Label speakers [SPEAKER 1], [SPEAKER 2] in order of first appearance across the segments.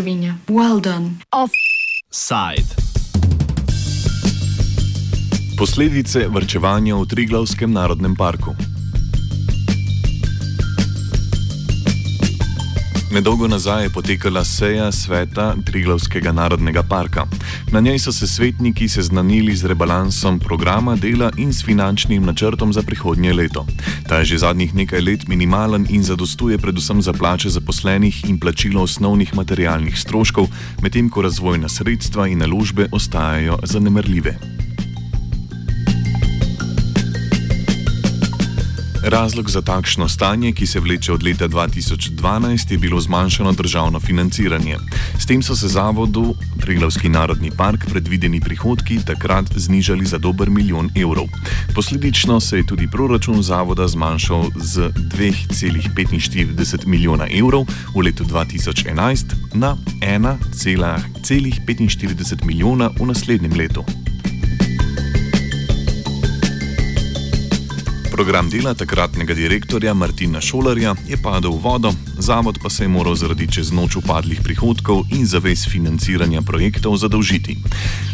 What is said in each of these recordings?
[SPEAKER 1] pločevinja. Well done.
[SPEAKER 2] Offside. Posledice vrčevanja v Triglavskem narodnem parku. Nedolgo nazaj je potekala seja sveta Triglavskega narodnega parka. Na njej so se svetniki seznanili z rebalansom programa dela in s finančnim načrtom za prihodnje leto. Ta je že zadnjih nekaj let minimalen in zadostuje predvsem za plače zaposlenih in plačilo osnovnih materialnih stroškov, medtem ko razvojna sredstva in naložbe ostajajo zanemrljive. Razlog za takšno stanje, ki se vleče od leta 2012, je bilo zmanjšano državno financiranje. S tem so se zavodu Triglavski narodni park predvideni prihodki takrat znižali za dober milijon evrov. Posledično se je tudi proračun zavoda zmanjšal z 2,45 milijona evrov v letu 2011 na 1,45 milijona v naslednjem letu. Program dela takratnega direktorja Martina Šolarja je padel v vodo, zavod pa se je moral zaradi čez noč upadlih prihodkov in zavez financiranja projektov zadolžiti.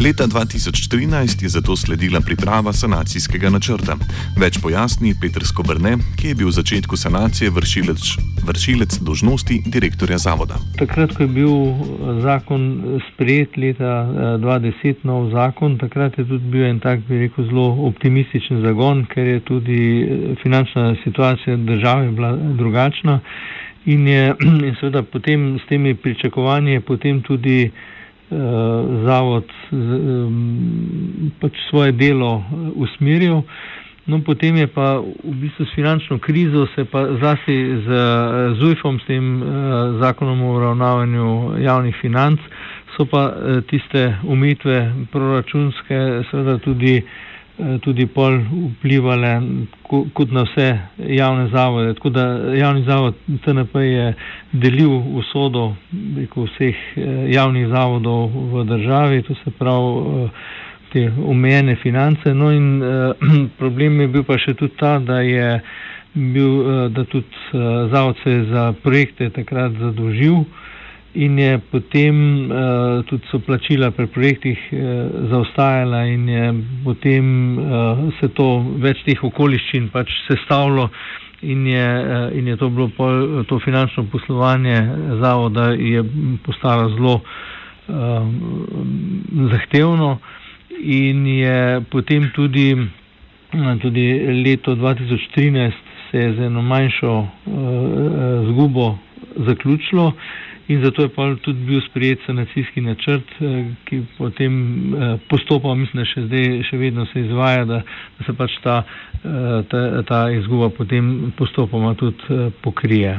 [SPEAKER 2] Leta 2013 je zato sledila priprava sanacijskega načrta. Več pojasni Petr Skobrne, ki je bil v začetku sanacije vršilec, vršilec dožnosti direktorja zavoda.
[SPEAKER 3] Takrat, ko je bil eh, zakon sprejet leta 2010, eh, nov zakon, takrat je tudi bil en tak, bi rekel, zelo optimističen zagon, ker je tudi eh, finančna situacija države bila drugačna. In je in seveda potem s temi pričakovanji potem tudi uh, zavod um, pač svoje delo eh, usmeril. No, potem je pa v bistvu s finančno krizo se pa zasi z uh, ZUIF-om, s tem uh, zakonom o uravnavanju javnih financ, so pa uh, tiste umitve proračunske seveda tudi Eh, tudi pol vplivale kot na vse javne zavode. Tako da javni zavod TNP je delil usodo vseh eh, javnih zavodov v državi, to se pravi eh, te omejene finance. No in problem je bil pa še tudi ta, da je bil, da tudi zavod se je za projekte takrat zadolžil in je potem uh, tudi so plačila pri projektih uh, zaostajala in je potem uh, se to več teh okoliščin pač sestavilo in je, uh, in je to bilo pol, to finančno poslovanje zavoda je postalo zelo uh, zahtevno in je potem tudi, tudi leto 2013 se je z eno manjšo uh, zgubo zaključilo. In zato je pa tudi bil sprejet sanacijski načrt, eh, ki potem eh, postopoma, mislim, da še zdaj, še vedno se izvaja, da, da se pač ta, eh, ta, ta izguba potem postopoma tudi pokrije.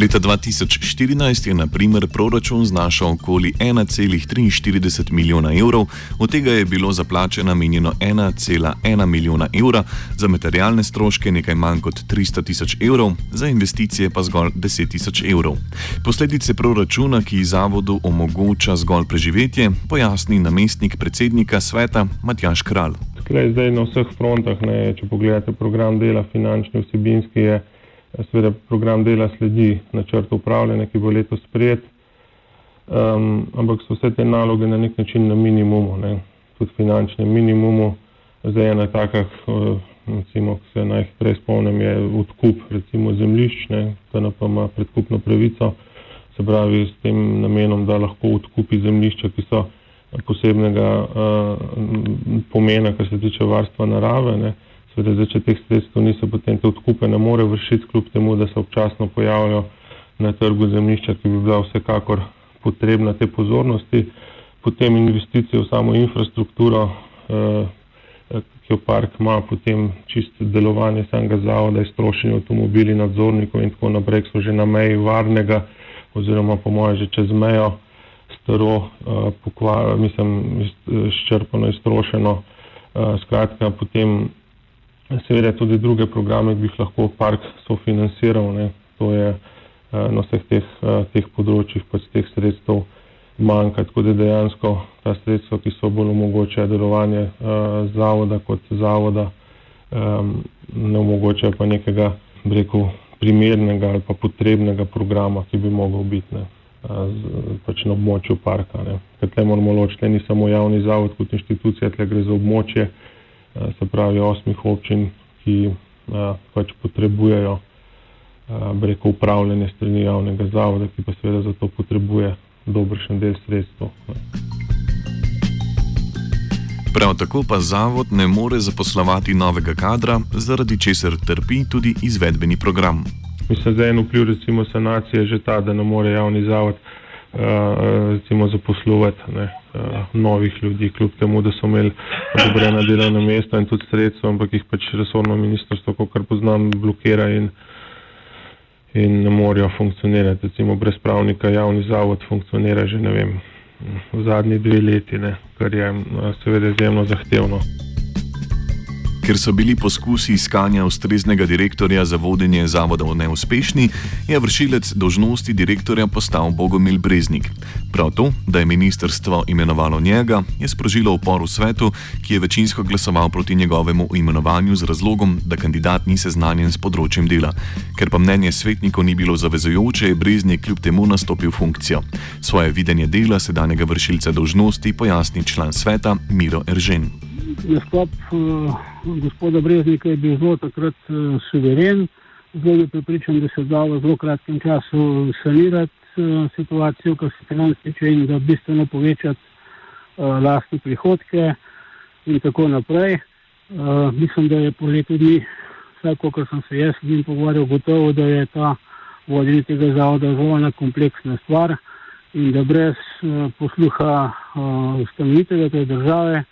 [SPEAKER 2] Leta 2014 je na primer proračun znašal okoli 1,43 milijona evrov, od tega je bilo za plače namenjeno 1,1 milijona evra, za materialne stroške nekaj manj kot 300 tisoč evrov, za investicije pa zgolj 10 tisoč evrov. Posledice proračuna, ki zavodu omogoča zgolj preživetje, pojasni namestnik predsednika sveta Matjaš Kralj.
[SPEAKER 4] Zdaj na vseh frontah, ne, če pogledate program dela, finančni, vsebinski je. Seveda program dela sledi načrtu upravljanja, ki bo letos sprejet, um, ampak so vse te naloge na nek način na minimumu, ne? tudi finančnem minimumu. Zdaj ena takah, recimo, ki se najhitreje spomnim, je odkup recimo zemljišč, da na pa ima predkupno pravico, se pravi s tem namenom, da lahko odkupi zemljišča, ki so posebnega uh, pomena, kar se tiče varstva narave. Ne? Seveda, zdaj, če teh sredstev niso, potem te odkupe ne more vršiti, kljub temu, da se občasno pojavljajo na trgu zemljišča, ki bi bila vsekakor potrebna te pozornosti. Potem investicije v samo infrastrukturo, eh, ki jo park ima, potem čisto delovanje samega zavoda, iztrošenje avtomobili, nadzornikov in tako naprej, so že na meji varnega oziroma po moje že čez mejo staro, eh, pokvar, mislim, izčrpano, iztrošeno. Eh, skratka, potem seveda tudi druge programe bi lahko park sofinanciral. Ne. To je eh, na vseh teh, eh, teh področjih pač teh sredstev manjka. Tako da dejansko ta sredstva, ki so bolj omogočajo delovanje uh, zavoda kot zavoda, um, ne omogočajo pa nekega, rekel, primernega ali pa potrebnega programa, ki bi mogel biti ne, z, pač na območju parka. Ker tle moramo ločiti, ni samo javni zavod kot inštitucija, tle gre za območje, se pravi osmih občin, ki pač potrebujejo breko upravljanje strani javnega zavoda, ki pa seveda za to potrebuje dobršen del sredstva.
[SPEAKER 2] Prav tako pa zavod ne more zaposlovati novega kadra, zaradi česar trpi tudi izvedbeni program.
[SPEAKER 4] Mislim, da je en vpliv recimo sanacije že ta, da ne more javni zavod recimo zaposlovati ne, novih ljudi, kljub temu, da so imeli odobrena delovna mesta in tudi sredstva, ampak jih pač resorno ministrstvo, kot poznam, blokira in, in ne morejo funkcionirati. Recimo brez pravnika javni zavod funkcionira že ne vem, zadnji dve leti, ne, kar je seveda izjemno zahtevno.
[SPEAKER 2] Ker so bili poskusi iskanja ustreznega direktorja za vodenje zavoda neuspešni, je vršilec dožnosti direktorja postal Bogomil Breznik. Prav to, da je ministrstvo imenovalo njega, je sprožilo upor v svetu, ki je večinsko glasoval proti njegovemu imenovanju z razlogom, da kandidat ni seznanjen s področjem dela. Ker pa mnenje svetnikov ni bilo zavezujoče, je Breznik kljub temu nastopil funkcijo. Svoje videnje dela sedanjega vršilca dožnosti pojasni član sveta Miro Eržen
[SPEAKER 1] nastop uh, gospoda Breznika je bil zelo takrat uh, suveren, zelo je pripričan, da se da v zelo kratkem času sanirati uh, situacijo, kar se financ tiče in da bistveno povečati uh, lastne prihodke in tako naprej. Uh, mislim, da je po letu dni, vsako, kar sem se jaz z njim pogovarjal, gotovo, da je ta vodenje tega zavoda zelo ena kompleksna stvar in da brez uh, posluha uh, ustanovitelja te države,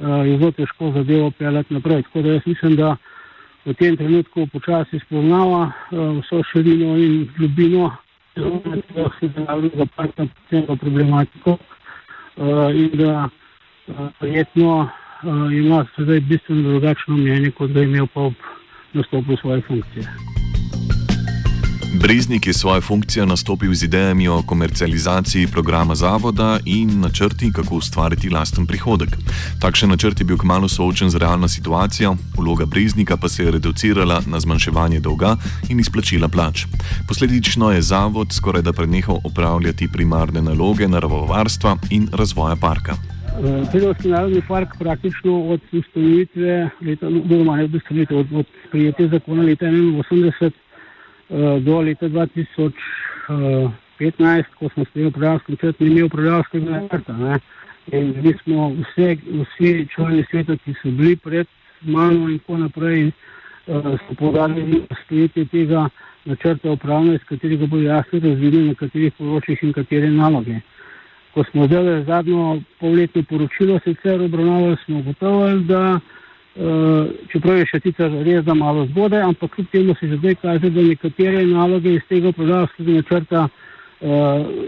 [SPEAKER 1] je zelo težko zadevo peljati naprej. Tako da jaz mislim, da v tem trenutku počasi spoznava uh, vso širino in globino, da se zavedamo za parta celo problematiko uh, in da prijetno ima sedaj bistveno drugačno mnenje, kot ga je imel pa ob nastopu svoje funkcije.
[SPEAKER 2] Breznik je svojo funkcijo nastopil z idejami o komercializaciji programa zavoda in načrti, kako ustvariti lasten prihodek. Takšen načrt je bil kmalo soočen z realno situacijo, vloga Breznika pa se je reducirala na zmanjševanje dolga in izplačila plač. Posledično je zavod skoraj da prenehal opravljati primarne naloge naravovarstva in razvoja parka.
[SPEAKER 1] Predovski narodni park praktično od ustanovitve, oziroma ne od ustanovitve, od, od prijetja zakona leta 1981 uh, do leta 2015, uh, ko smo sprejeli upravljalski načrt, ni imel upravljalskega načrta. In mi smo vse, vsi člani sveta, ki so bili pred mano in tako naprej, uh, so podarili sprejetje tega načrta upravljanja, iz katerega bo jasno razvidno, na katerih področjih in katere naloge. Ko smo zdaj zadnjo polletno poročilo sicer obravnavali, smo ugotovili, da Eh, čeprav je še sicer res da malo zgodaj, ampak kljub temu se že zdaj kaže, da nekatere naloge iz tega prodajalskega načrta uh,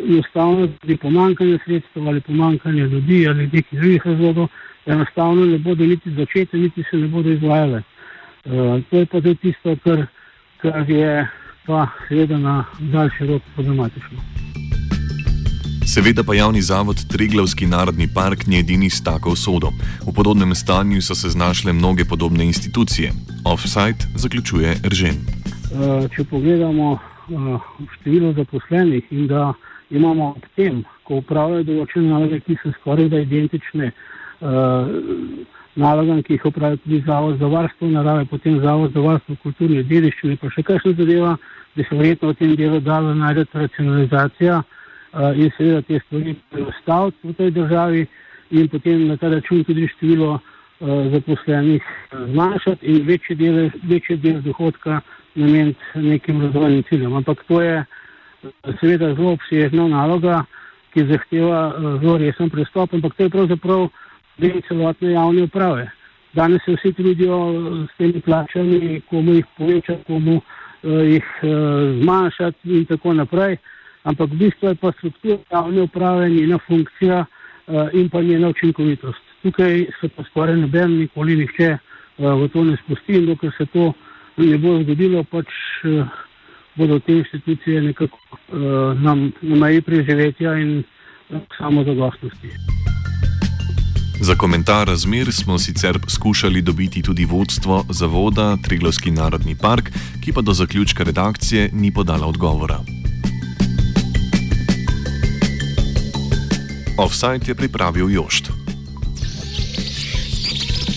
[SPEAKER 1] enostavno zaradi pomankanja sredstev ali pomankanja ljudi ali nekih drugih razlogov, enostavno ne bodo niti začete, niti se ne bodo izvajale. Uh, to je pa tudi tisto, kar, kar je pa seveda na daljši rok problematično.
[SPEAKER 2] Seveda pa javni zavod Triglavski narodni park ni edini s tako usodo. V podobnem stanju so se znašle mnoge podobne institucije. Offside zaključuje Ržen.
[SPEAKER 1] Eh, če pogledamo eh, število zaposlenih in da imamo ob tem, ko upravljajo določene naloge, ki so skoraj da identične eh, nalogam, ki jih upravlja tudi Zavod za varstvo narave, potem Zavod za varstvo kulturne dediščine, pa še kakšna zadeva, da se verjetno v tem delu dala najti racionalizacija. In seveda te stvari preostaviti v tej državi in potem na ta račun tudi število zaposlenih zmanjšati in večji del, večji del dohodka nameniti nekim razvojnim ciljem. Ampak to je seveda zelo obsežna naloga, ki zahteva zelo resen pristop, ampak to je pravzaprav del celotne javne uprave. Danes se vsi trudijo s temi plačami, komu jih povečati, komu jih zmanjšati in tako naprej ampak v bistvu je pa struktura javne uprave, njena funkcija uh, in pa njena učinkovitost. Tukaj se pa skoraj noben, nikoli nihče uh, v to ne spusti in dokler se to ne bo zgodilo, pač uh, bodo te institucije nekako uh, nam na meji preživetja in uh, samozadostnosti.
[SPEAKER 2] Za komentar razmer smo sicer skušali dobiti tudi vodstvo zavoda Triglovski narodni park, ki pa do zaključka redakcije ni podala odgovora. Offside je pripravil Jošt.